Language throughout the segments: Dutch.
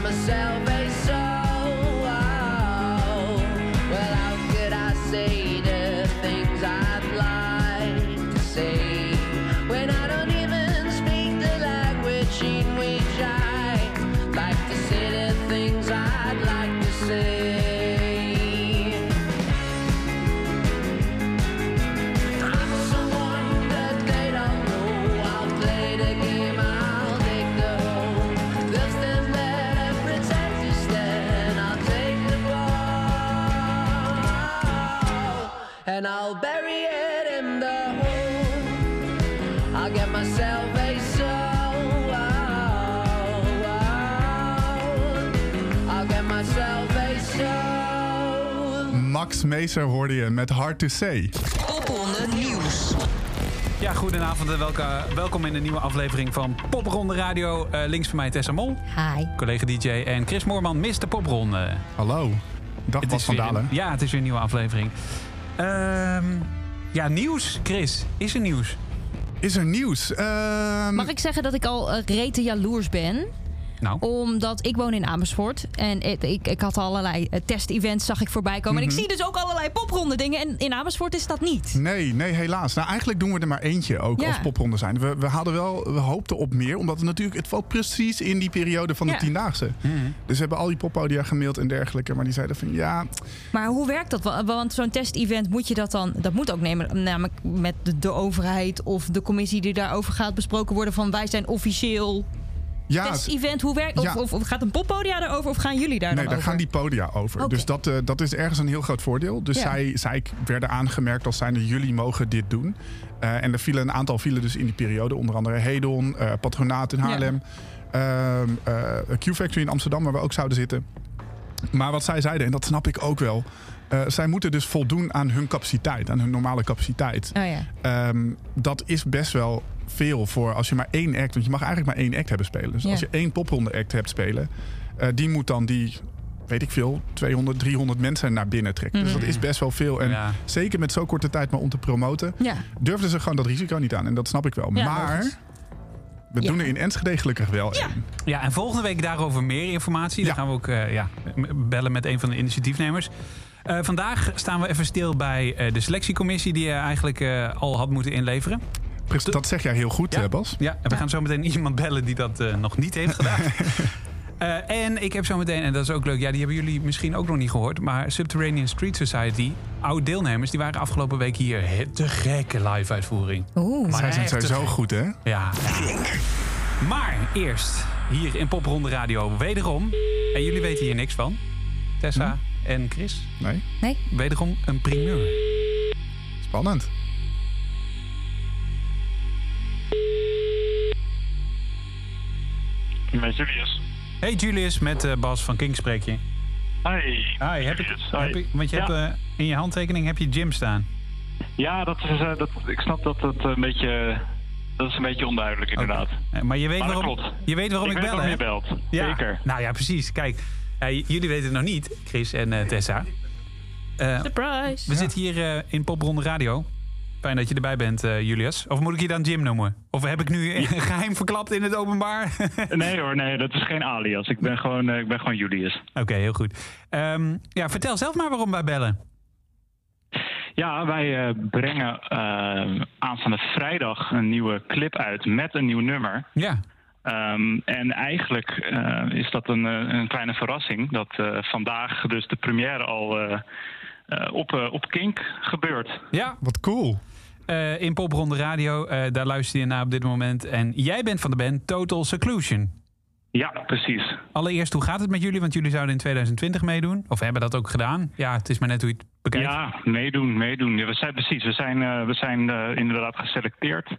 myself Max Meeser hoorde je met Hard to Say. Popronde Nieuws. Ja, goedenavond en welke, welkom in de nieuwe aflevering van Popronde Radio. Eh, links van mij Tessa Mol, Hi. collega DJ en Chris Moorman, Mr. Popronde. Hallo. Dag Bas is van Dalen. ja, het is weer een nieuwe aflevering. Ehm, ja, nieuws, Chris. Is er nieuws? Is er nieuws? Ehm, Mag ik zeggen dat ik al uh, rete jaloers ben? Nou, Omdat ik woon in Amersfoort. En ik, ik, ik had allerlei uh, test-events zag ik voorbij komen. En ik zie dus ook allerlei popronde dingen. En in Amersfoort is dat niet. Nee, nee, helaas. Nou, eigenlijk doen we er maar eentje ook Ja. als popronde zijn. We, we hadden wel, we hoopten op meer, omdat het natuurlijk, het valt precies in die periode van de Ja. tiendaagse. Dus we hebben al die poppodia gemaild en dergelijke, maar die zeiden van ja, Maar hoe werkt dat? Wa- Want zo'n test-event moet je dat dan... Dat moet ook nemen, namelijk met de, de overheid of de commissie die daarover gaat besproken worden. Van wij zijn officieel ja, test-event. Hoe werkt Ja. of, gaat een poppodia daarover of gaan jullie daar Nee, dan daar over? gaan die podia over. Dus dat, eh, dat is ergens een heel groot voordeel. Dus Ja. zij, zij werden aangemerkt als zijnde jullie mogen dit doen. Eh, en er vielen een aantal vielen dus in die periode. Onder andere Hedon, eh, Patronaat in Haarlem. ehm, eh, Q-Factory in Amsterdam, waar we ook zouden zitten. Maar wat zij zeiden, en dat snap ik ook wel... zij moeten dus voldoen aan hun capaciteit, aan hun normale capaciteit. Oh ja. Ehm, dat is best wel veel voor als je maar één act... want je mag eigenlijk maar één act hebben spelen. Dus Ja. als je één popronde act hebt spelen... eh, die moet dan die, weet ik veel, 200, 300 mensen naar binnen trekken. Dus dat is best wel veel. En Ja. zeker met zo korte tijd maar om te promoten... Ja. durfden ze gewoon dat risico niet aan. En dat snap ik wel. Ja, maar logisch. we Ja. doen er in Enschede gelukkig wel Ja. ja, en volgende week daarover meer informatie. Dan Ja. gaan we ook eh, ja, bellen met een van de initiatiefnemers. Eh, vandaag staan we even stil bij eh, de selectiecommissie... die je eigenlijk eh, al had moeten inleveren. Precies, Dat zeg jij heel goed, Ja. Bas. Ja, en we gaan zo meteen iemand bellen die dat eh, nog niet heeft gedaan. Eh, en ik heb zo meteen, en dat is ook leuk, ja, die hebben jullie misschien ook nog niet gehoord. Maar Subterranean Street Society, oude deelnemers, die waren afgelopen week hier. Te gekke live uitvoering. Oeh. Maar Zij zijn sowieso goed, hè? Ja. Maar eerst, hier in Popronde Radio, wederom. En jullie weten hier niks van. Tessa en Chris, Nee? Nee? wederom een primeur. Spannend. Met Julius. Hey Julius, met eh, Bas van King spreek je. Hi. Hi, heb ik, heb Hi. ik, want je ja. hebt eh, in je handtekening heb je Jim staan. Ja, dat is, eh, dat, ik snap dat het een beetje... Dat is een beetje onduidelijk, inderdaad. Maar je weet Maar dat waarom, klopt. je weet waarom ik, ik weet bel, waarom je belt. Ja. Zeker. Nou ja, precies. Kijk, jullie weten het nog niet, Chris en eh, Tessa. Eh, Surprise. we zitten hier eh, in Popronde Radio. Fijn dat je erbij bent, eh, Julius. Of moet ik je dan Jim noemen? Of heb ik nu een geheim verklapt in het openbaar? Nee hoor, nee, dat is geen alias. Ik ben gewoon, eh, ik ben gewoon Julius. Oké, heel goed. Ehm, ja, vertel zelf maar waarom wij bellen. Ja, wij eh, brengen aanstaande vrijdag een nieuwe clip uit met een nieuw nummer. Ja, Ehm, en eigenlijk is dat een, een kleine verrassing dat vandaag dus de première al op, eh, op Kink gebeurt. ja. Wat cool. eh, in Popronde Radio, eh, daar luister je naar op dit moment. En jij bent van de band Total Seclusion. Ja, precies. Allereerst, hoe gaat het met jullie? Want jullie zouden in 2020 meedoen. Of hebben dat ook gedaan. Ja, het is maar net hoe je het bekijkt. Ja, meedoen, meedoen. Ja, we zijn precies. We zijn, eh, we zijn eh, inderdaad geselecteerd.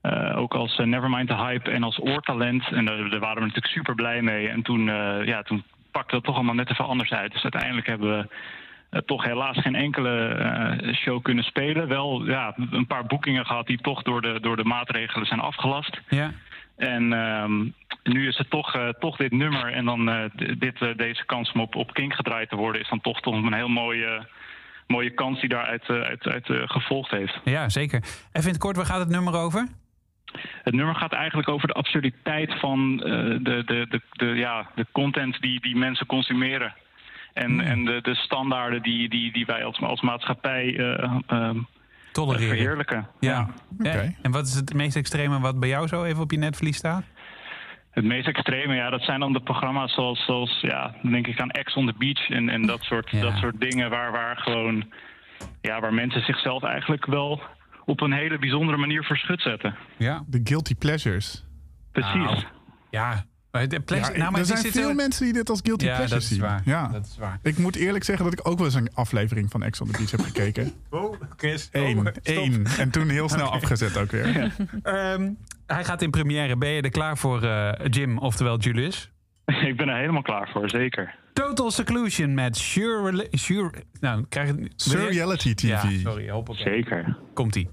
Eh, ook als eh, Nevermind the Hype en als oortalent. En daar, daar waren we natuurlijk super blij mee. En toen, eh, ja, toen pakte dat toch allemaal net even anders uit. Dus uiteindelijk hebben we eh, toch helaas geen enkele eh, show kunnen spelen. Wel ja, een paar boekingen gehad die toch door de, door de maatregelen zijn afgelast. Ja. En ehm, nu is het toch, eh, toch dit nummer. En dan eh, dit, eh, deze kans om op, op Kink gedraaid te worden... is dan toch, toch een heel mooie, mooie kans die daaruit uit, uit, eh, gevolgd heeft. ja, zeker. Even in het kort, waar gaat het nummer over? Het nummer gaat eigenlijk over de absurditeit van eh, de, de, de, de, ja, de content die, die mensen consumeren. En, en de, de standaarden die, die, die wij als, als maatschappij eh, ehm, Tolereren. verheerlijken. Ja. Oké. En wat is het meest extreme wat bij jou zo even op je netvlies staat? Het meest extreme, ja, dat zijn dan de programma's zoals, zoals ja, dan denk ik aan Ex on the Beach en, en dat, soort, Ja. dat soort dingen waar, waar gewoon, ja, waar mensen zichzelf eigenlijk wel op een hele bijzondere manier verschut zetten. Ja. De guilty pleasures. Precies. Nou, ja. Maar de pleasure- Ja, nou, maar er zijn veel mensen die dit als guilty Ja, dat pleasures is zien. waar. Ja. Dat is waar. Ik moet eerlijk zeggen dat ik ook wel eens een aflevering van Ex on the Beach heb gekeken. Oh, Chris. Eén. één. En toen heel snel afgezet ook weer. Ehm, hij gaat in première. Ben je er klaar voor, eh, Jim, oftewel Julius? ik ben er helemaal klaar voor, zeker. Total Seclusion met Sure... sure nou, krijg je... Surreality TV. Ja, sorry. Hoop ik. Zeker. Komt-ie.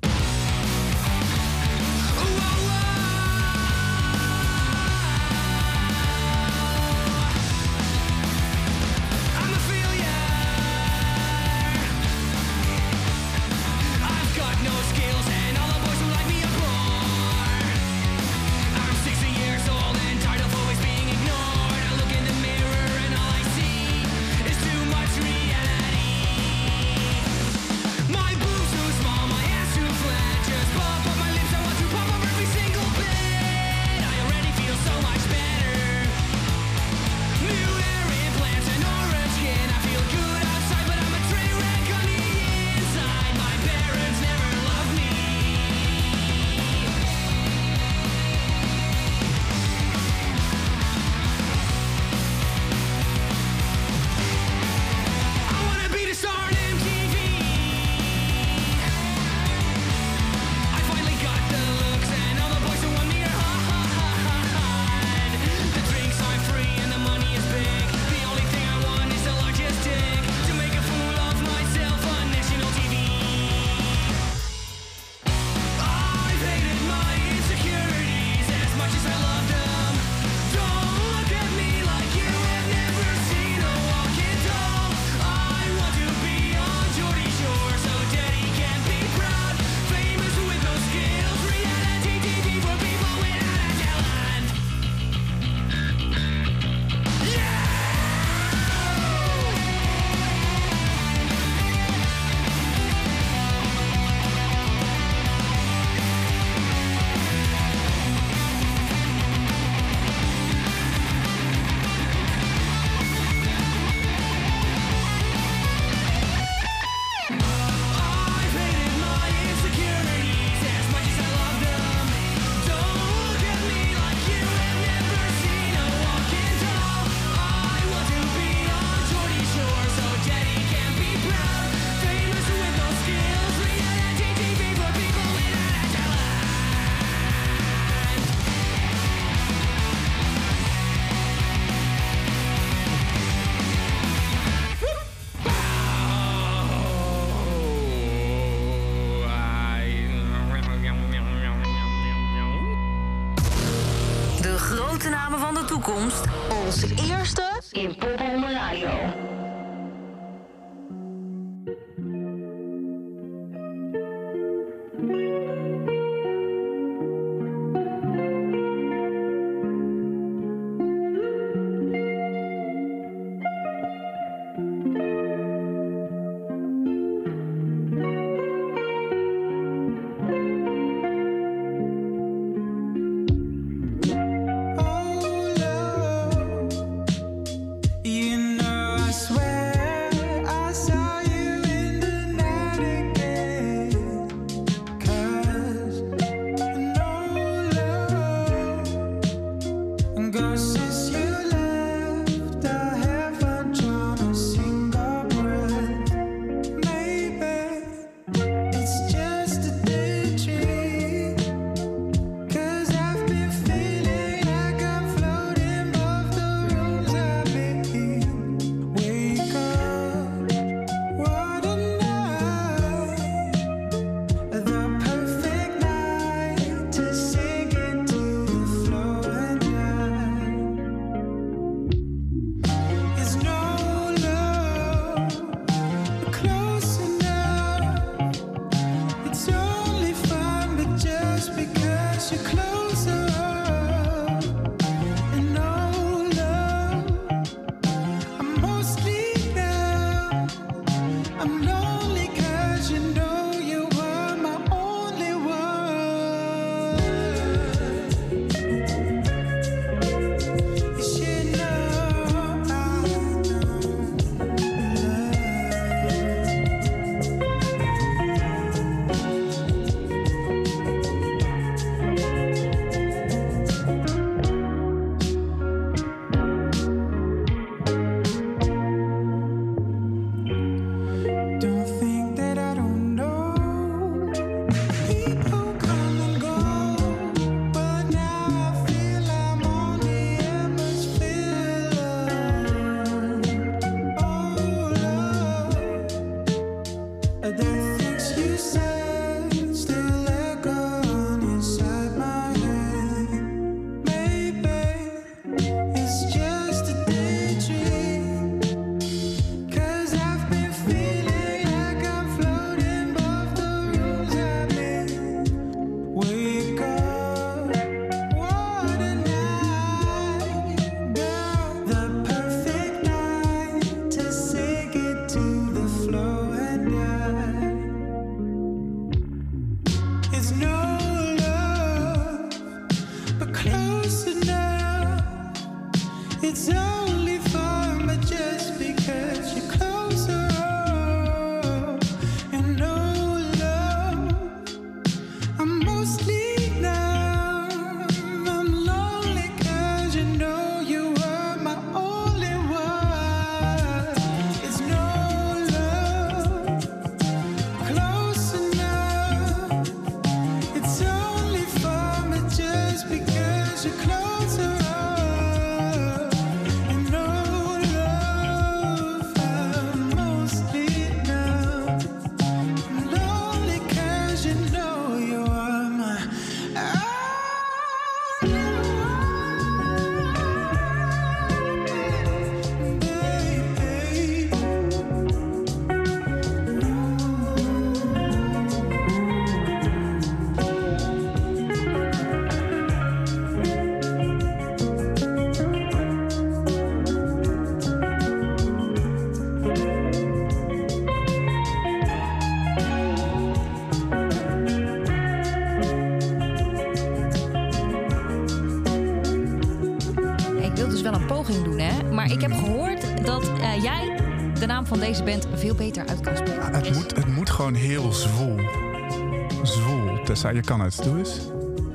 Tessa, je kan het. Doe eens.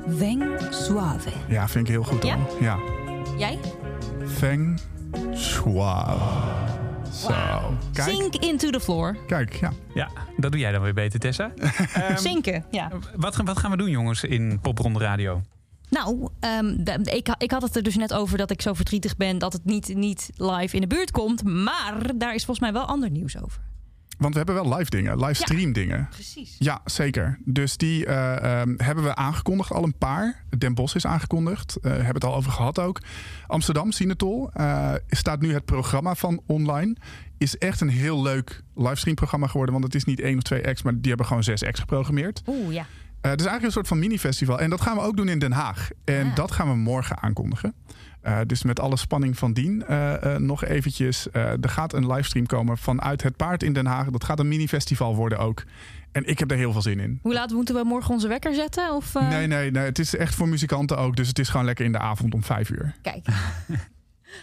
Veng Suave. Ja, vind ik heel goed Ja? Jij? Feng Shuai. Zo. Kijk, Sink into the floor. kijk, ja. Ja, dat doe jij dan weer beter, Tessa. Ehm, Zinken, ja. wat, gaan- wat gaan we doen, jongens, in Popronde Radio? Nou, ehm, de- ik, ik had het er dus net over dat ik zo verdrietig ben dat het niet, niet live in de buurt komt. Maar daar is volgens mij wel ander nieuws over. Want we hebben wel live dingen, livestream dingen. Precies. Ja, zeker. Dus die eh, ehm, hebben we aangekondigd, al een paar. Den Bosch is aangekondigd, eh hebben het al over gehad ook. Amsterdam, Sinatol, eh staat nu het programma van online. Is echt een heel leuk livestreamprogramma geworden. Want het is niet één of twee acts, maar die hebben gewoon zes acts geprogrammeerd. Oeh, ja. Het is eigenlijk een soort van mini-festival. En dat gaan we ook doen in Den Haag. En Ah. dat gaan we morgen aankondigen. Eh, dus met alle spanning van dien eh, eh, nog eventjes. eh, er gaat een livestream komen vanuit het paard in Den Haag. Dat gaat een mini-festival worden ook. En ik heb er heel veel zin in. Hoe laat moeten we morgen onze wekker zetten? Of, eh, Nee, nee, nee. Het is echt voor muzikanten ook. Dus het is gewoon lekker in de avond om vijf uur. Kijk.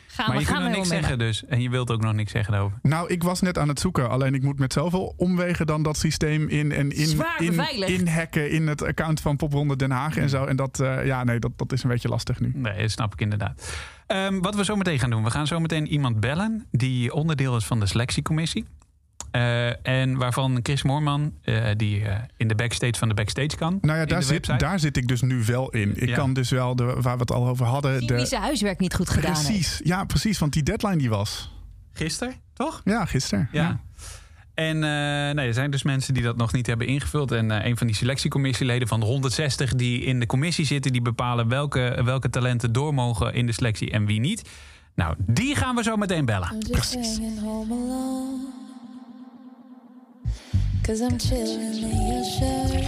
gaan maar we je gaan kunt nog niks zeggen dus. En je wilt ook nog niks zeggen daarover. Nou, ik was net aan het zoeken. Alleen ik moet met zoveel omwegen dan dat systeem in en in, in, beveiligd. inhacken in het account van Popronde Den Haag en zo. En dat, eh, ja, nee, dat, dat is een beetje lastig nu. Nee, dat snap ik inderdaad. Ehm, wat we zo meteen gaan doen. We gaan zo meteen iemand bellen die onderdeel is van de selectiecommissie. Eh, en waarvan Chris Moorman, eh, die eh, in de backstage van de backstage kan. Nou ja, daar zit, website. daar zit ik dus nu wel in. Ik Ja. kan dus wel, de, waar we het al over hadden. De, zijn huiswerk niet goed gedaan heeft. precies, ja, precies. Want die deadline die was. Gisteren, toch? Ja, gisteren. Ja. En eh, nee, er zijn dus mensen die dat nog niet hebben ingevuld. En eh, een van die selectiecommissieleden van de 160 die in de commissie zitten, die bepalen welke, welke talenten door mogen in de selectie en wie niet. Nou, die gaan we zo meteen bellen. I'm Cause I'm chilling in your shirt.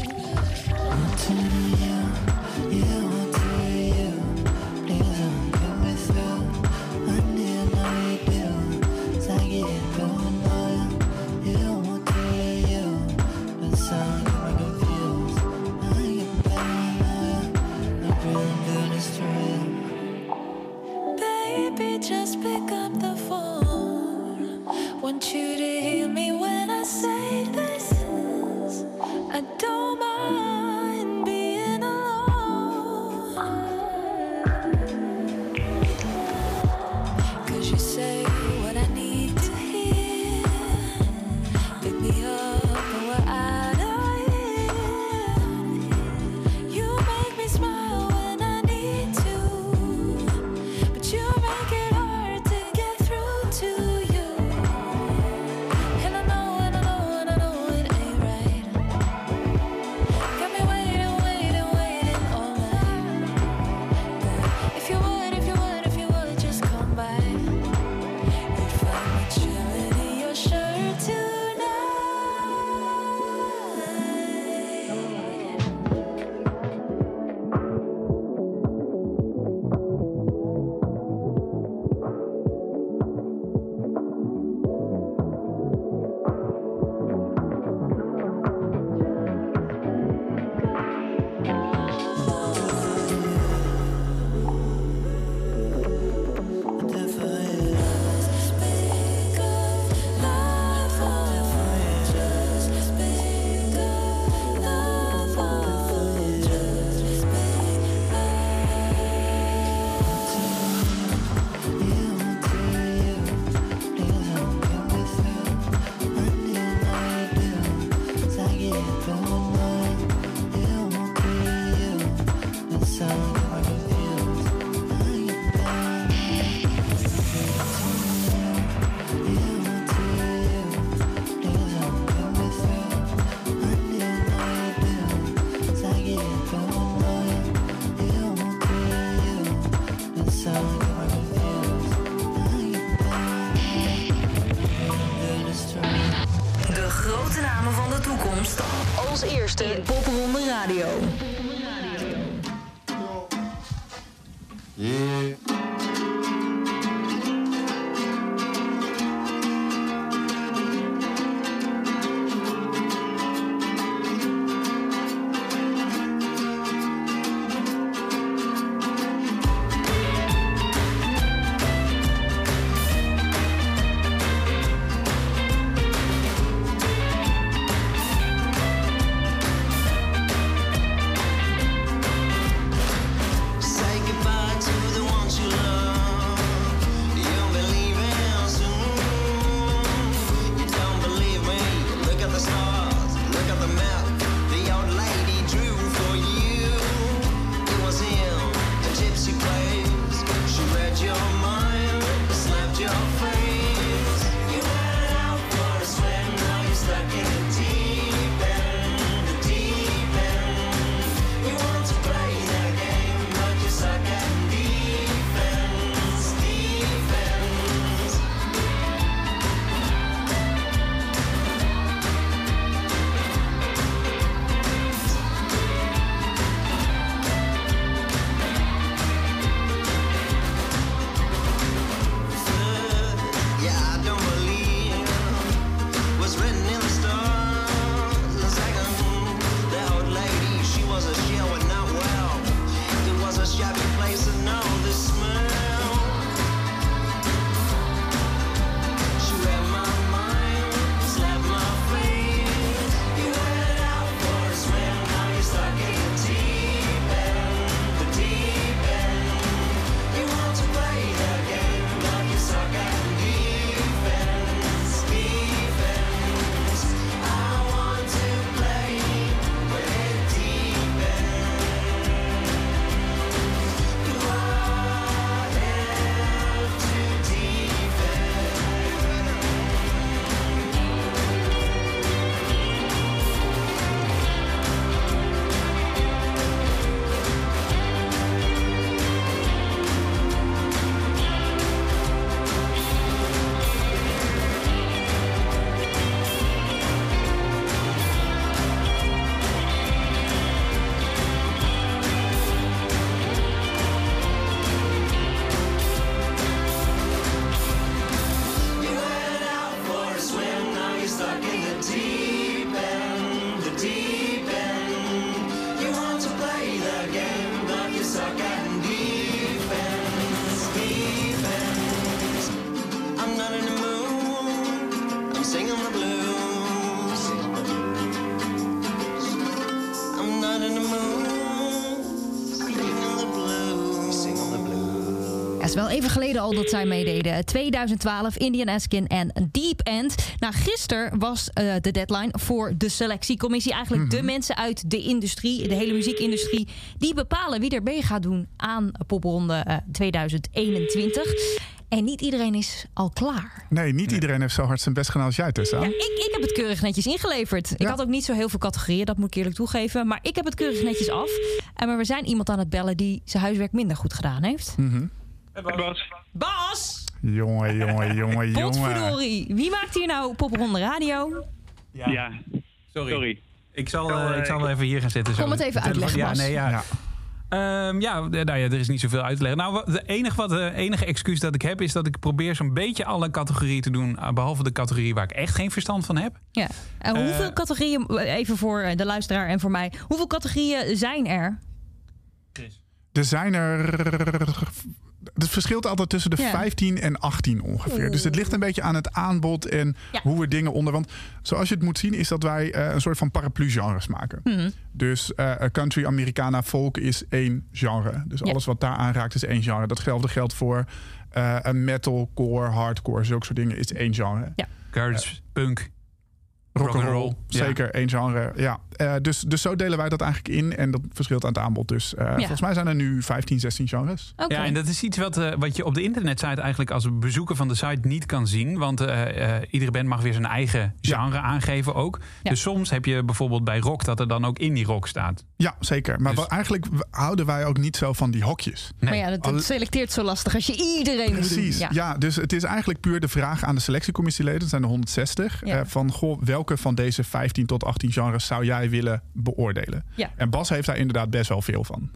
Wel even geleden al dat zij meededen. 2012, Indian Askin en Deep End. Nou, gisteren was eh, de deadline voor de selectiecommissie. Eigenlijk de mensen uit de industrie, de hele muziekindustrie... die bepalen wie er mee gaat doen aan popronde eh, 2021. En niet iedereen is al klaar. Nee, niet iedereen heeft zo hard zijn best gedaan als jij, Tessa. Ja, ik, ik heb het keurig netjes ingeleverd. Ik Ja. had ook niet zo heel veel categorieën, dat moet ik eerlijk toegeven. Maar ik heb het keurig netjes af. En maar we zijn iemand aan het bellen die zijn huiswerk minder goed gedaan heeft. Bas, Bas! Jongen, jongen, jongen, jongen. Potverdorie. Wie maakt hier nou Popronde Radio? ja, Sorry. sorry. Ik zal, Zal, eh, eh, ik zal wel even hier gaan zitten. zo. Kom het even uitleggen, Ja, Bas. nee, ja. Ja. Ehm, ja, nou ja, er is niet zoveel uit te leggen. Nou, de enige, wat, de enige excuus dat ik heb is dat ik probeer zo'n beetje alle categorieën te doen. eh, Behalve de categorie waar ik echt geen verstand van heb. Ja. En hoeveel categorieën, even voor de luisteraar en voor mij, hoeveel categorieën zijn er? Er zijn er... Het verschilt altijd tussen de Ja. 15 en 18 ongeveer. Dus het ligt een beetje aan het aanbod en Ja. hoe we dingen onder... Want zoals je het moet zien is dat wij eh, een soort van paraplu-genres maken. Mhm. Dus eh, country, Americana, folk is één genre. Dus Ja. alles wat daar aanraakt is één genre. Datzelfde geldt voor eh, een metal, core, hardcore, zulke soort dingen is één genre. Garage, punk. Rock and roll, Rock'n'roll, ja. zeker één genre. Ja. Eh, dus, dus zo delen wij dat eigenlijk in en dat verschilt aan het aanbod. Dus eh, volgens mij zijn er nu 15, 16 genres. Oké. Ja, en dat is iets wat, eh, wat je op de internetsite eigenlijk als bezoeker van de site niet kan zien. Want eh, eh, iedere band mag weer zijn eigen genre aangeven ook. Ja. Dus soms heb je bijvoorbeeld bij rock dat er dan ook indie rock staat. Ja, zeker. Maar Dus- eigenlijk houden wij ook niet zo van die hokjes. Nee. Maar ja, dat, selecteert zo lastig als je iedereen. Precies. Ja. Ja. dus het is eigenlijk puur de vraag aan de selectiecommissieleden. Dat zijn er 160. Ja. eh, van goh, welke van deze 15 tot 18 genres zou jij willen beoordelen? Ja. En Bas heeft daar inderdaad best wel veel van.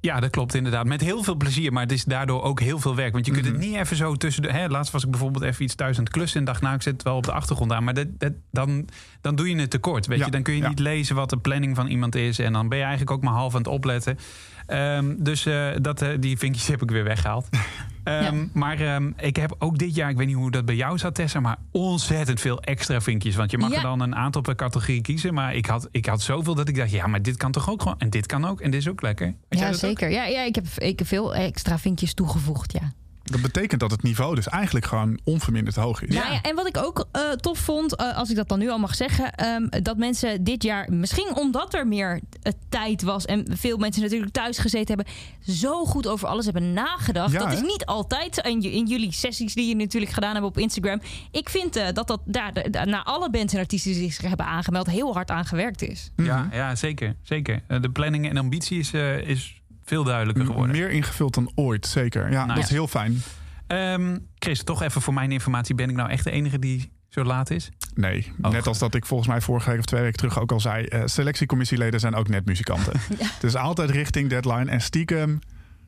Ja, dat klopt inderdaad. Met heel veel plezier, maar het is daardoor ook heel veel werk. Want je kunt Mhm. het niet even zo tussen de... Hè, laatst was ik bijvoorbeeld even iets thuis aan het klussen... en dacht, nou, ik zet het wel op de achtergrond aan. Maar dat, dat, dan, dan doe je het tekort, weet Ja, je. Dan kun je ja. niet lezen wat de planning van iemand is... en dan ben je eigenlijk ook maar half aan het opletten. Ehm, dus eh, dat, eh, die vinkjes heb ik weer weggehaald. Ehm, Ja. Maar ehm, ik heb ook dit jaar, ik weet niet hoe dat bij jou zat, Tessa... maar ontzettend veel extra vinkjes. Want je mag Ja. er dan een aantal per categorie kiezen. Maar ik had, ik had zoveel dat ik dacht, ja, maar dit kan toch ook gewoon... en dit kan ook, en dit is ook lekker. Had Ja, ook? zeker. Ja, ja, ik heb, ik heb veel extra vinkjes toegevoegd, ja. Dat betekent dat het niveau dus eigenlijk gewoon onverminderd hoog is. Nou ja, en wat ik ook eh, tof vond, eh, als ik dat dan nu al mag zeggen, ehm, dat mensen dit jaar, misschien omdat er meer eh, tijd was en veel mensen natuurlijk thuis gezeten hebben, zo goed over alles hebben nagedacht. Ja, dat is niet altijd in, in jullie sessies die je natuurlijk gedaan hebben op Instagram. Ik vind eh, dat dat daar naar alle bands en artiesten die zich hebben aangemeld heel hard aan gewerkt is. Ja, ja zeker. zeker. De planning en ambitie is, eh, is veel duidelijker geworden. Meer ingevuld dan ooit, zeker. Ja, dat is heel fijn. Ehm, Chris, toch even voor mijn informatie. Ben ik nou echt de enige die zo laat is? Nee, Oh, net als dat ik volgens mij vorige week of twee weken terug ook al zei... eh, selectiecommissieleden zijn ook net muzikanten. Dus altijd richting deadline. En stiekem,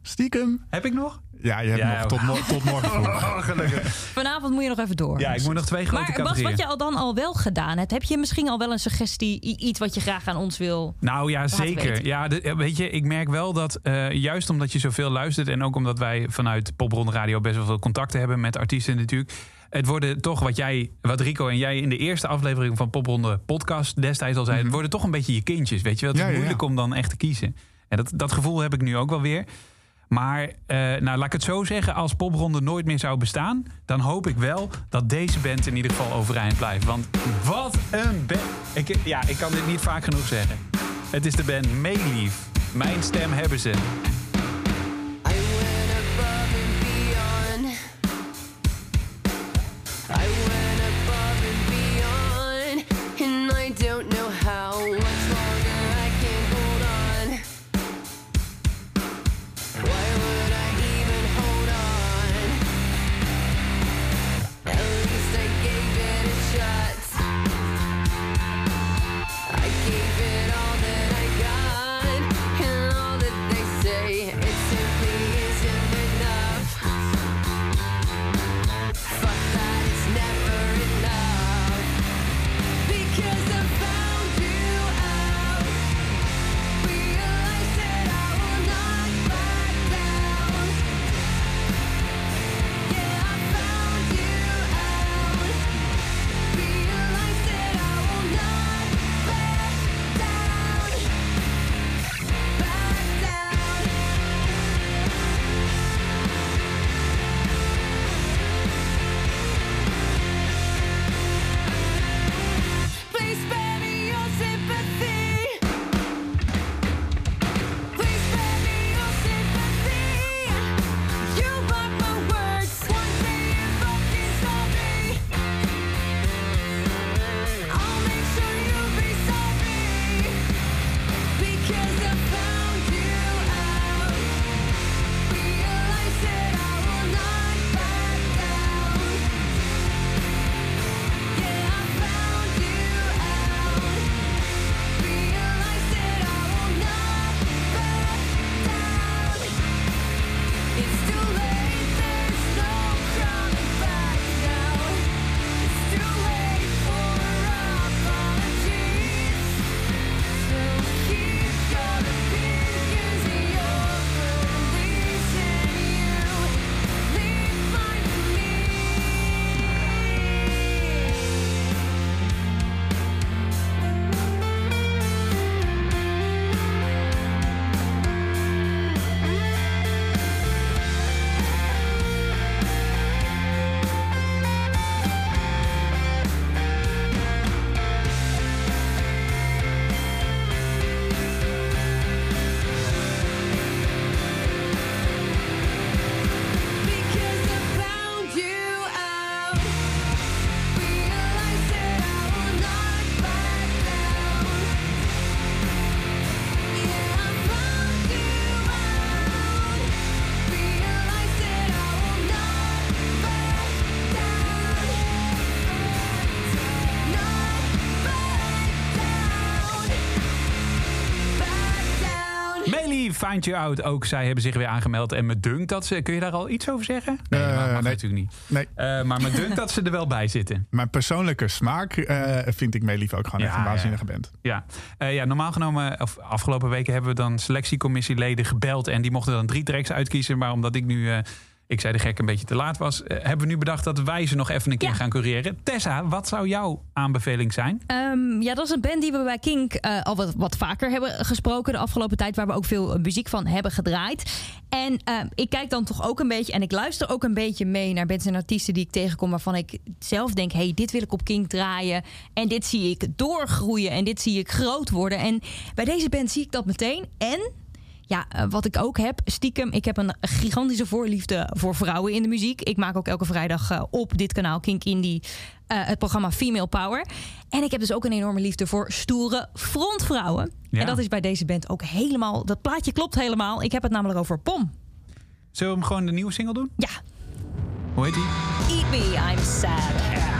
stiekem... Heb ik nog? Ja, je hebt Ja, nog tot, mo- tot morgen vroeg. Oh, gelukkig. Vanavond moet je nog even door. Ja, ik moet nog twee grote maar Bas, wat je al dan al wel gedaan hebt, heb je misschien al wel een suggestie, iets wat je graag aan ons wil? Nou ja, zeker. weten. Ja, de- eh, weet je, ik merk wel dat eh, juist omdat je zoveel luistert... en ook omdat wij vanuit Popronde Radio best wel veel contacten hebben met artiesten natuurlijk... Het worden toch wat jij, wat Rico en jij in de eerste aflevering van Popronde podcast destijds al zei, het worden toch een beetje je kindjes, weet je wel? Het is Mhm. Ja. moeilijk om dan echt te kiezen. En dat, dat gevoel heb ik nu ook wel weer. Maar eh, nou, laat ik het zo zeggen, als Popronde nooit meer zou bestaan, dan hoop ik wel dat deze band in ieder geval overeind blijft. Want wat een band! Ik, ja, ik kan dit niet vaak genoeg zeggen. Het is de band Meelief. Mijn stem hebben ze. Find You Out, ook zij hebben zich weer aangemeld. En me dunkt dat ze... Kun je daar al iets over zeggen? Nee, Eh, mag, mag nee. natuurlijk niet. Nee. Eh, maar me dunkt dat ze er wel bij zitten. Mijn persoonlijke smaak eh, vind ik Meelief ook gewoon Ja, echt een ja. waanzinnige band. Ja. Ja, normaal genomen, of afgelopen weken hebben we dan selectiecommissieleden gebeld. En die mochten dan drie tracks uitkiezen. Maar omdat ik nu, ik zei de gek, een beetje te laat was... eh, hebben we nu bedacht dat wij ze nog even een keer Ja. gaan cureren. Tessa, wat zou jouw aanbeveling zijn? Ehm, ja, dat is een band die we bij Kink eh, al wat, wat vaker hebben gesproken de afgelopen tijd. Waar we ook veel eh, muziek van hebben gedraaid. En ik kijk dan toch ook een beetje. En ik luister ook een beetje mee naar bands en artiesten die ik tegenkom. Waarvan ik zelf denk: hey, dit wil ik op Kink draaien. En dit zie ik doorgroeien. En dit zie ik groot worden. En bij deze band zie ik dat meteen. En ja, eh, wat ik ook heb, stiekem, ik heb een gigantische voorliefde voor vrouwen in de muziek. Ik maak ook elke vrijdag eh, op dit kanaal Kink Indie eh, het programma Female Power. En ik heb dus ook een enorme liefde voor stoere frontvrouwen. Ja. En dat is bij deze band ook helemaal, dat plaatje klopt helemaal. Ik heb het namelijk over Pom. Zullen we hem gewoon de nieuwe single doen? Ja, Hoe heet die? Eat Me, I'm Sad.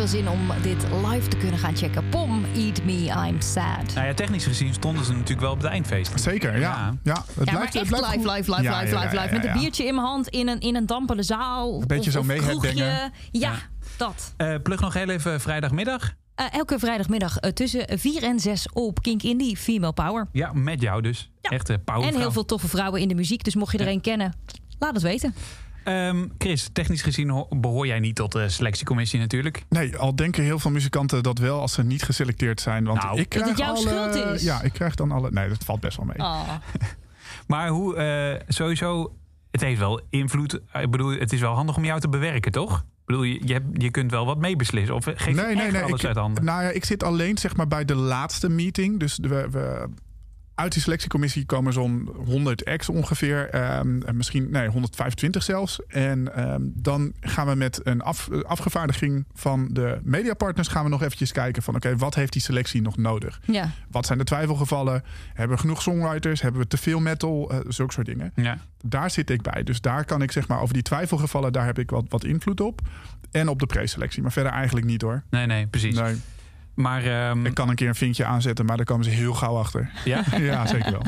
Veel zin om dit live te kunnen gaan checken. Pom, Eat Me, I'm Sad. Nou ja, technisch gezien stonden ze natuurlijk wel op het eindfeest. Zeker, ja. Ja. ja. het Ja, maar blijft- het echt blijft live, live, live, Ja, live, ja, live, ja, live. Met ja, een ja. biertje in mijn hand in een, in een dampende zaal. Een beetje zo meeheadbangen. Ja, Ja. dat. Eh, plug nog heel even vrijdagmiddag. Eh, elke vrijdagmiddag eh, tussen 4 en 6 op Kink Indie, Female Power. Ja, met jou dus. Ja. Echt een power En heel veel toffe vrouwen in de muziek. Dus mocht je er Ja. een kennen, laat het weten. Ehm, Chris, technisch gezien ho- behoor jij niet tot de selectiecommissie natuurlijk. Nee, al denken heel veel muzikanten dat wel als ze niet geselecteerd zijn. Want Nou. ik Dat krijg het jouw alle, schuld is. Ja, ik krijg dan alle... Nee, dat valt best wel mee. Oh. Maar hoe, eh, sowieso, het heeft wel invloed. Ik bedoel, het is wel handig om jou te bewerken, toch? Ik bedoel, je, je, hebt- je kunt wel wat meebeslissen. Of geef je nee, nee, echt nee. alles ik, uit handen? Nou ja, ik zit alleen zeg maar bij de laatste meeting. Dus we, we, uit die selectiecommissie komen zo'n 100 ex ongeveer. ehm, en misschien nee, 125 zelfs. En ehm, dan gaan we met een af, afgevaardiging van de mediapartners... gaan we nog eventjes kijken van... oké, wat heeft die selectie nog nodig? Ja. Wat zijn de twijfelgevallen? Hebben we genoeg songwriters? Hebben we te veel metal? Eh, zulke soort dingen. Ja. Daar zit ik bij. Dus daar kan ik zeg maar over die twijfelgevallen... daar heb ik wat, wat invloed op. En op de preselectie. Maar verder eigenlijk niet hoor. Nee, nee, precies. Nee, Maar ehm, ik kan een keer een vinkje aanzetten... maar daar komen ze heel gauw achter. ja? ja, zeker wel.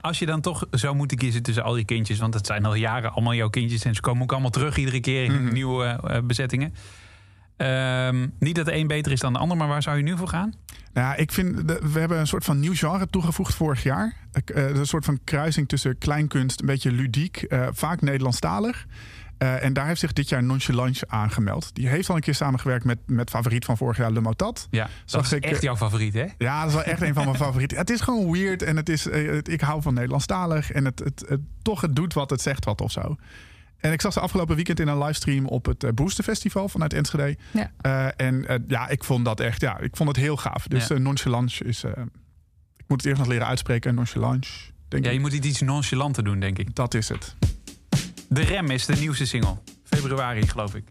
als je dan toch zou moeten kiezen tussen al die kindjes... want het zijn al jaren allemaal jouw kindjes... en ze komen ook allemaal terug iedere keer in Mhm. nieuwe eh, bezettingen. Ehm, niet dat de een beter is dan de ander, maar waar zou je nu voor gaan? Nou, ja, ik vind, de- we hebben een soort van nieuw genre toegevoegd vorig jaar. Eh, een soort van kruising tussen kleinkunst, een beetje ludiek, eh, vaak Nederlandstalig. Eh, en daar heeft zich dit jaar Nonchalance aangemeld. Die heeft al een keer samengewerkt met, met favoriet van vorig jaar, Le Motat. Ja, dat is ik, echt eh, jouw favoriet, hè? Ja, dat is wel echt een van mijn favorieten. Het is gewoon weird en het is, eh, het- ik hou van Nederlandstalig. En het, het, het, toch het doet wat, het zegt wat of zo. En ik zag ze afgelopen weekend in een livestream op het Booster Festival vanuit Enschede. Ja. Eh, en ja, ik vond dat echt, ja, ik vond het heel gaaf. Dus Ja. Nonchalance is, eh, ik moet het eerst nog leren uitspreken. Nonchalance, denk Ja, je ik. moet iets nonchalanter doen, denk ik. Dat is het. De Rem is de nieuwste single. Februari, geloof ik.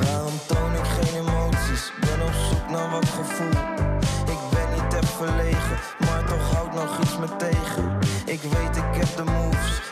Waarom toon ik geen emoties? Ben op zoek naar wat gevoel. Ik ben niet te verlegen, maar toch houdt nog iets me tegen. Ik weet, ik heb de moves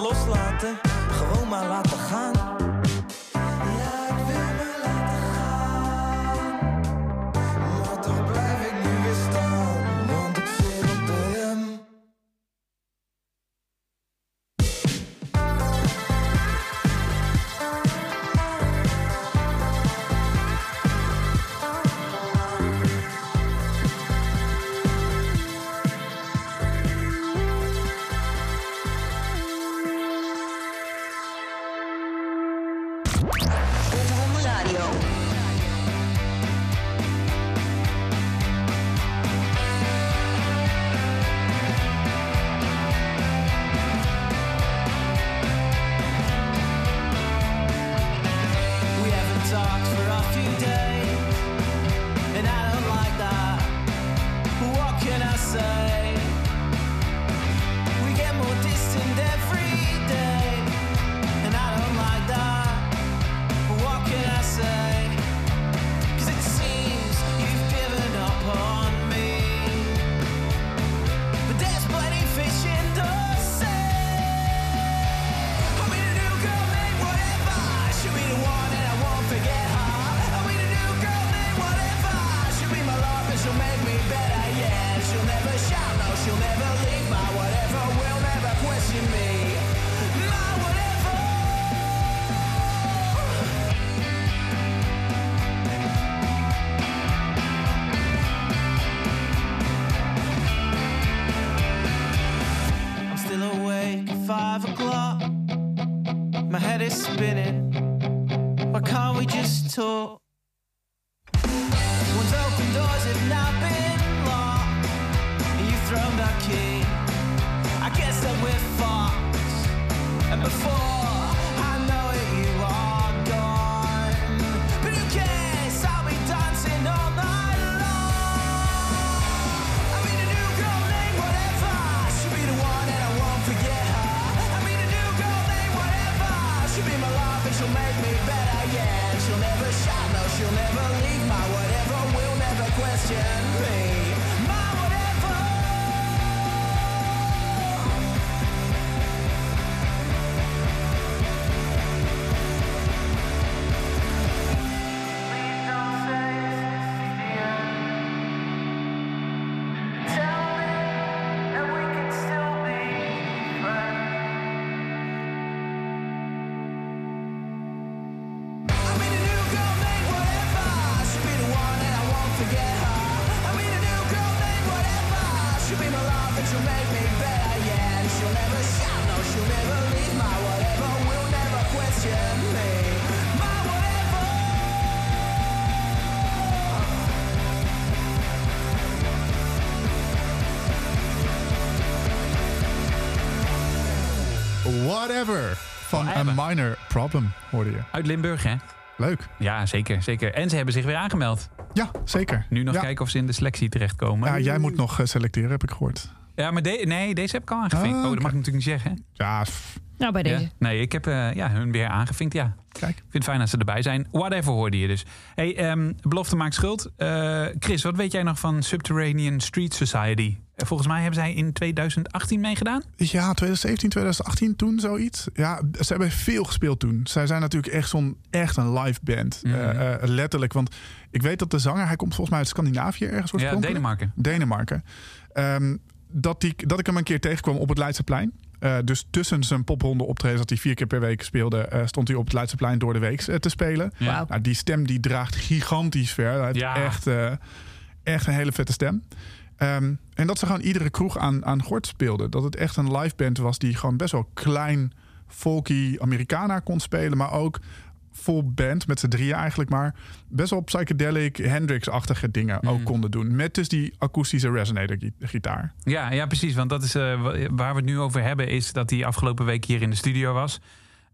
loslaten. Gewoon maar laten gaan. Question me. Whatever. Van Whatever. A Minor Problem, hoorde je. Uit Limburg, hè? Leuk. Ja, zeker, zeker. En ze hebben zich weer aangemeld. Ja, zeker. Nu nog ja. kijken of ze in de selectie terechtkomen. Ja, jij moet nog eh, selecteren, heb ik gehoord. Ja, maar de- nee, deze heb ik al aangevinkt. Ah, oh, dat mag ik natuurlijk niet zeggen. Ja, Nou, bij deze. Ja? Nee, ik heb eh, ja, hun weer aangevinkt, ja. kijk. Ik vind het fijn dat ze erbij zijn. Whatever hoorde je dus. Hey, ehm, belofte maakt schuld. Eh, Chris, wat weet jij nog van Subterranean Street Society? Volgens mij hebben zij in 2018 meegedaan. Ja, 2017, 2018, toen zoiets. Ja, ze hebben veel gespeeld toen. Zij zijn natuurlijk echt zo'n echt een live band. Mhm. Eh, eh, letterlijk, want ik weet dat de zanger, hij komt volgens mij uit Scandinavië ergens Ja. Denemarken. Denemarken. Ehm, dat, die, dat ik hem een keer tegenkwam op het Leidseplein. Eh, dus tussen zijn popronde optreden dat hij vier keer per week speelde, stond hij op het Leidseplein door de week te spelen. Ja. Nou, die stem die draagt gigantisch ver. Hij heeft Ja. echt, eh, echt een hele vette stem. Ehm, en dat ze gewoon iedere kroeg aan, aan Gort speelden. Dat het echt een live band was die gewoon best wel klein, folky Americana kon spelen. Maar ook full band, met z'n drieën eigenlijk maar. Best wel psychedelic, Hendrix-achtige dingen Mhm. ook konden doen. Met dus die akoestische resonator-gitaar. Ja, ja, precies. Want dat is eh, wa- waar we het nu over hebben, is dat hij afgelopen week hier in de studio was.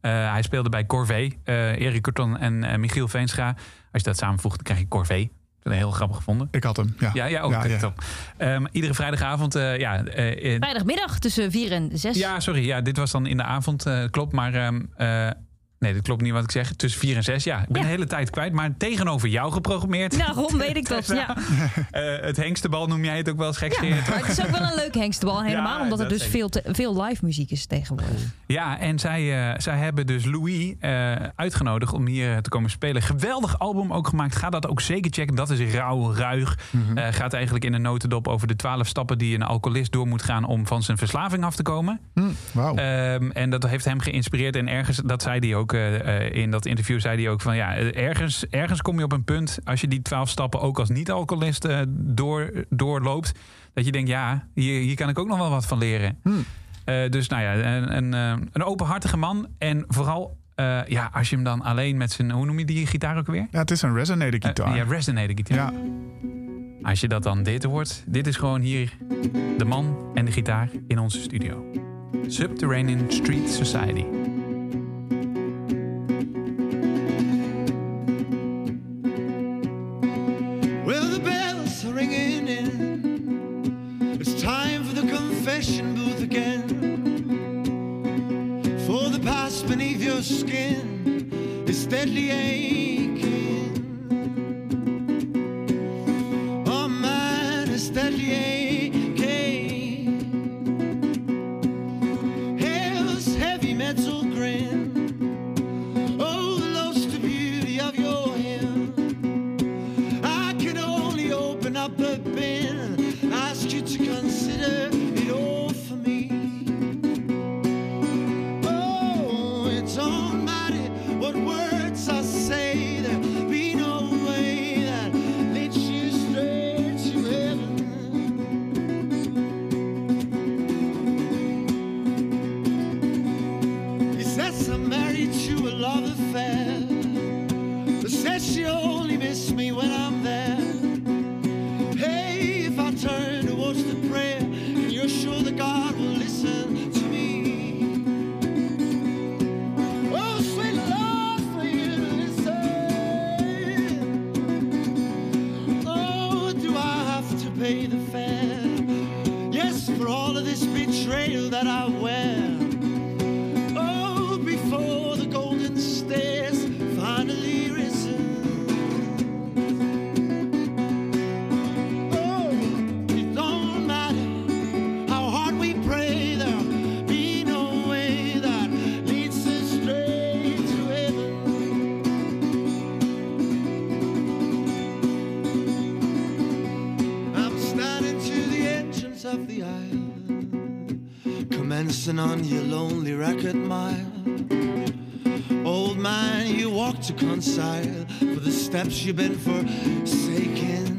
Eh, hij speelde bij Corvée, eh Erik Corton en eh, Michiel Veenstra. Als je dat samenvoegt, dan krijg je Corvée. Dat heel grappig gevonden. Ik had hem, ja. Ja, ja, ook. Ja, ja. Top. Ehm, iedere vrijdagavond, eh, ja, eh, Vrijdagmiddag tussen 4 en 6. Ja, sorry. Ja, dit was dan in de avond. eh, klopt. Maar ehm, eh, nee, dat klopt niet wat ik zeg. Tussen 4 en 6. Ja, ik ben Ja. de hele tijd kwijt. Maar tegenover jou geprogrammeerd. Daarom weet ik dat. Ja. Eh, het hengstebal noem jij het ook wel eens Ja, maar het is ook wel een leuk hengstebal. Helemaal Ja, omdat er dus veel, te- veel live muziek is tegenwoordig. Ja, en zij, eh, zij hebben dus Louis eh, uitgenodigd om hier te komen spelen. Geweldig album ook gemaakt. Ga dat ook zeker checken. Dat is rauw, ruig. Mhm. Eh, gaat eigenlijk in een notendop over de twaalf stappen die een alcoholist door moet gaan om van zijn verslaving af te komen. Hm, Wauw. Ehm, en dat heeft hem geïnspireerd. En ergens, dat zei hij ook eh, eh, in dat interview, zei hij ook van ja, ergens, ergens kom je op een punt als je die twaalf stappen ook als niet-alcoholist eh, door, doorloopt. Dat je denkt, ja, hier, hier kan ik ook nog wel wat van leren. Hm. Dus nou ja, een, een, een openhartige man. En vooral, ja, als je hem dan alleen met zijn, hoe noem je die gitaar ook weer? ja, het is een resonator-gitaar. ja, resonator gitaar. ja. Als je dat dan dit hoort, dit is gewoon hier de man en de gitaar in onze studio. Subterranean Street Society. on your lonely record mile. Old man, you walk to concile for the steps you've been forsaken.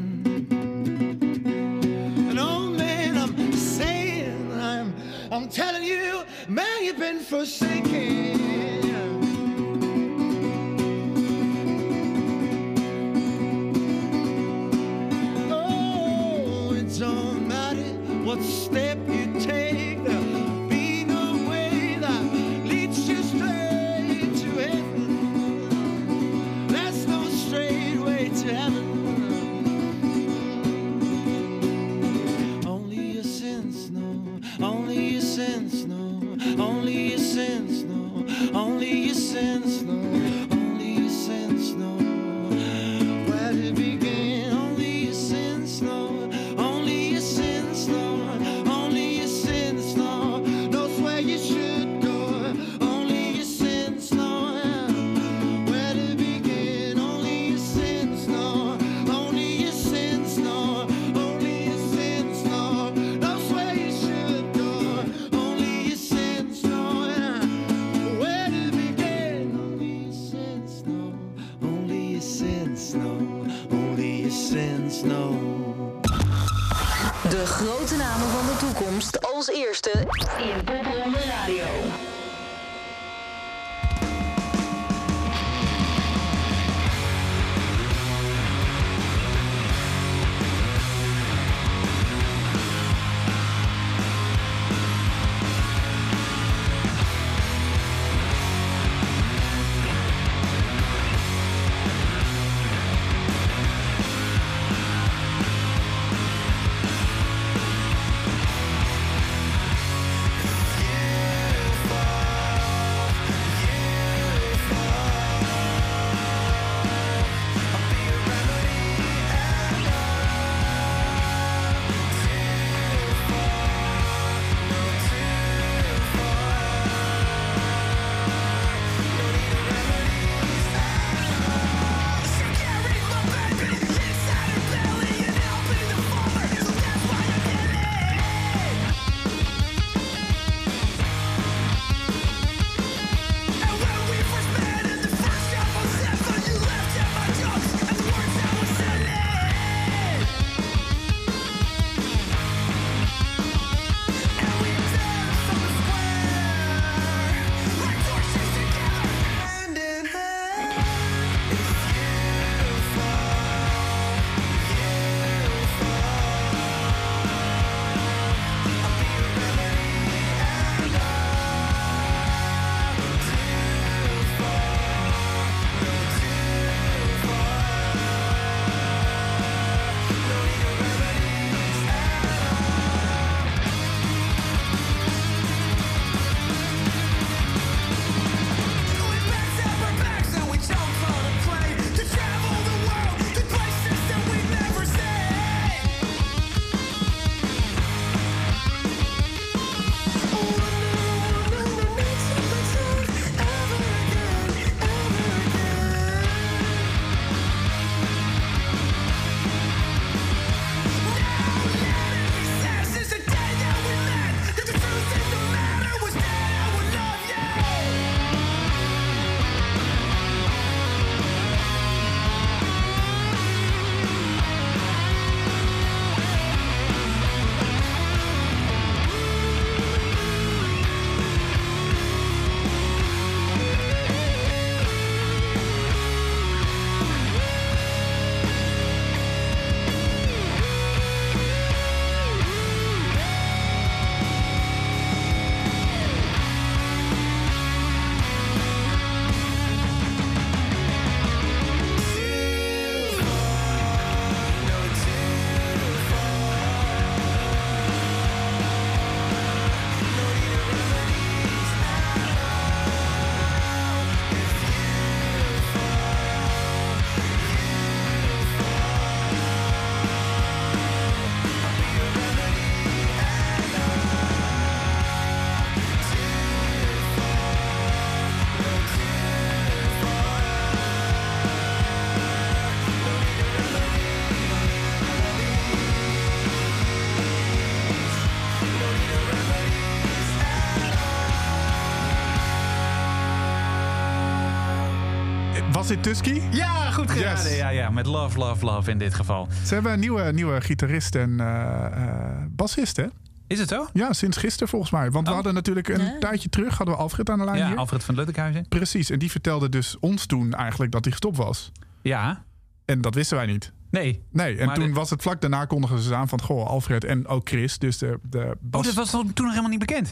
Was dit Tusky? Ja, goed gedaan. Yes. Ja, ja, met Love, Love, Love in dit geval. Ze hebben een nieuwe, nieuwe gitarist en eh, eh, bassist, hè? Is het zo? Ja, sinds gisteren volgens mij. Want we Oh. hadden natuurlijk een Ja. tijdje terug hadden we Alfred aan de lijn Ja, hier. Alfred van Luttekhuizen. Precies, en die vertelde dus ons toen eigenlijk dat hij gestopt was. Ja, En dat wisten wij niet. nee. Nee, en toen de- was het vlak daarna kondigen ze aan van... Goh, Alfred en ook Chris, dus de, de Oh, bas... dat was toen nog helemaal niet bekend.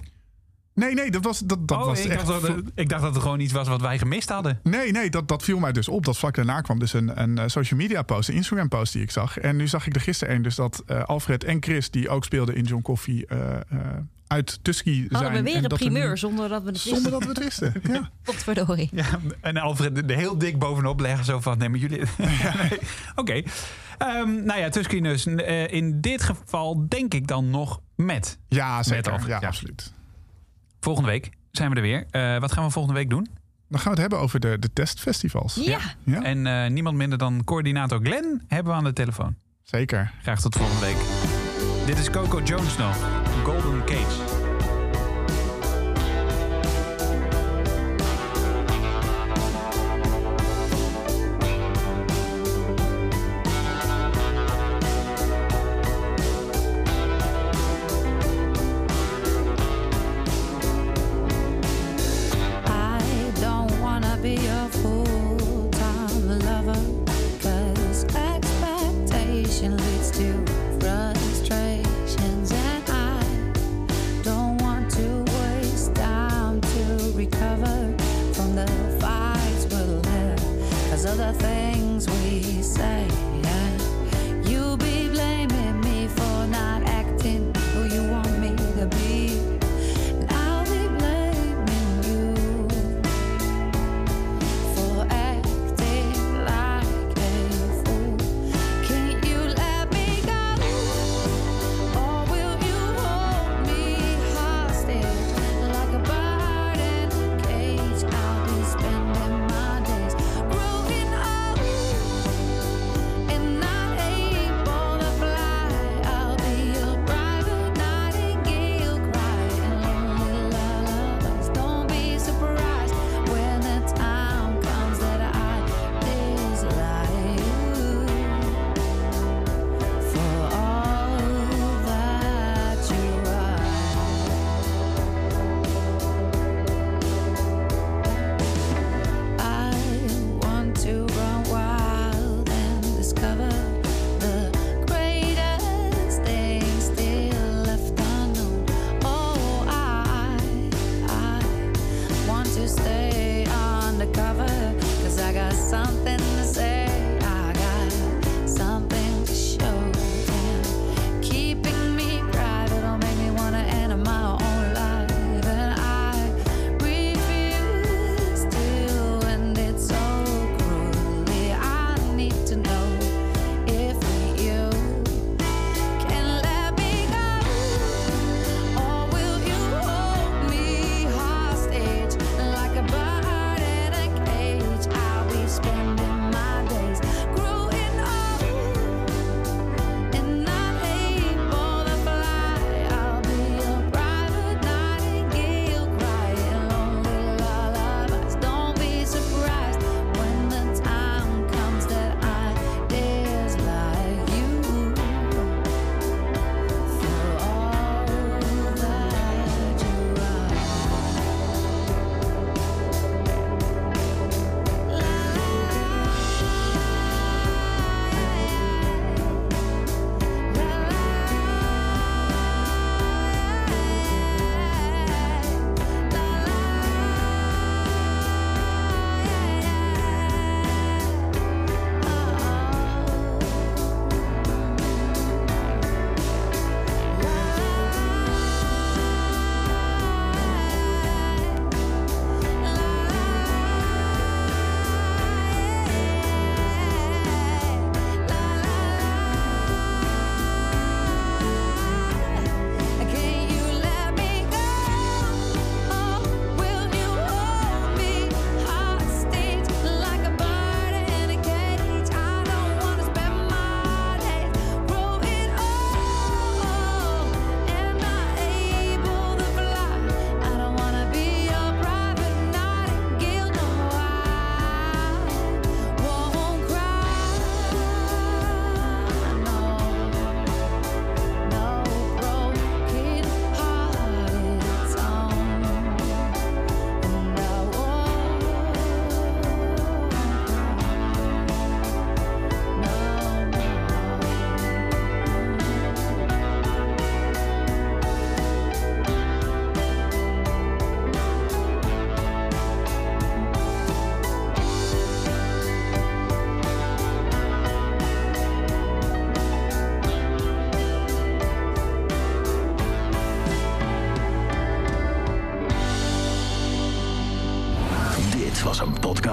Nee, nee, dat was, dat, dat oh, was ik, echt... dacht dat, ik dacht dat het gewoon iets was wat wij gemist hadden. Nee, nee, dat, dat viel mij dus op. Dat vlak daarna kwam dus een, een eh, social media post, een Instagram post die ik zag. En nu zag ik er gisteren een, dus dat eh, Alfred en Chris, die ook speelden in John Coffee, eh, eh, uit Tusky zijn. Hadden we weer en een dat nu- primeur zonder dat we het Zonder dat we het wisten, ja. Potverdorie. Ja, en Alfred er heel dik bovenop leggen. Zo van, nee, maar jullie... Nee. Oké. Ehm, nou ja, Tusky dus. eh, in dit geval denk ik dan nog met. Ja, Met zeker. Alfred, ja, ja. absoluut. Volgende week zijn we er weer. Eh, wat gaan we volgende week doen? Dan gaan we het hebben over de, de testfestivals. Ja. Ja, En eh, niemand minder dan coördinator Glenn hebben we aan de telefoon. zeker. Graag tot volgende week. Dit is Coco Jones nog. Golden Cage.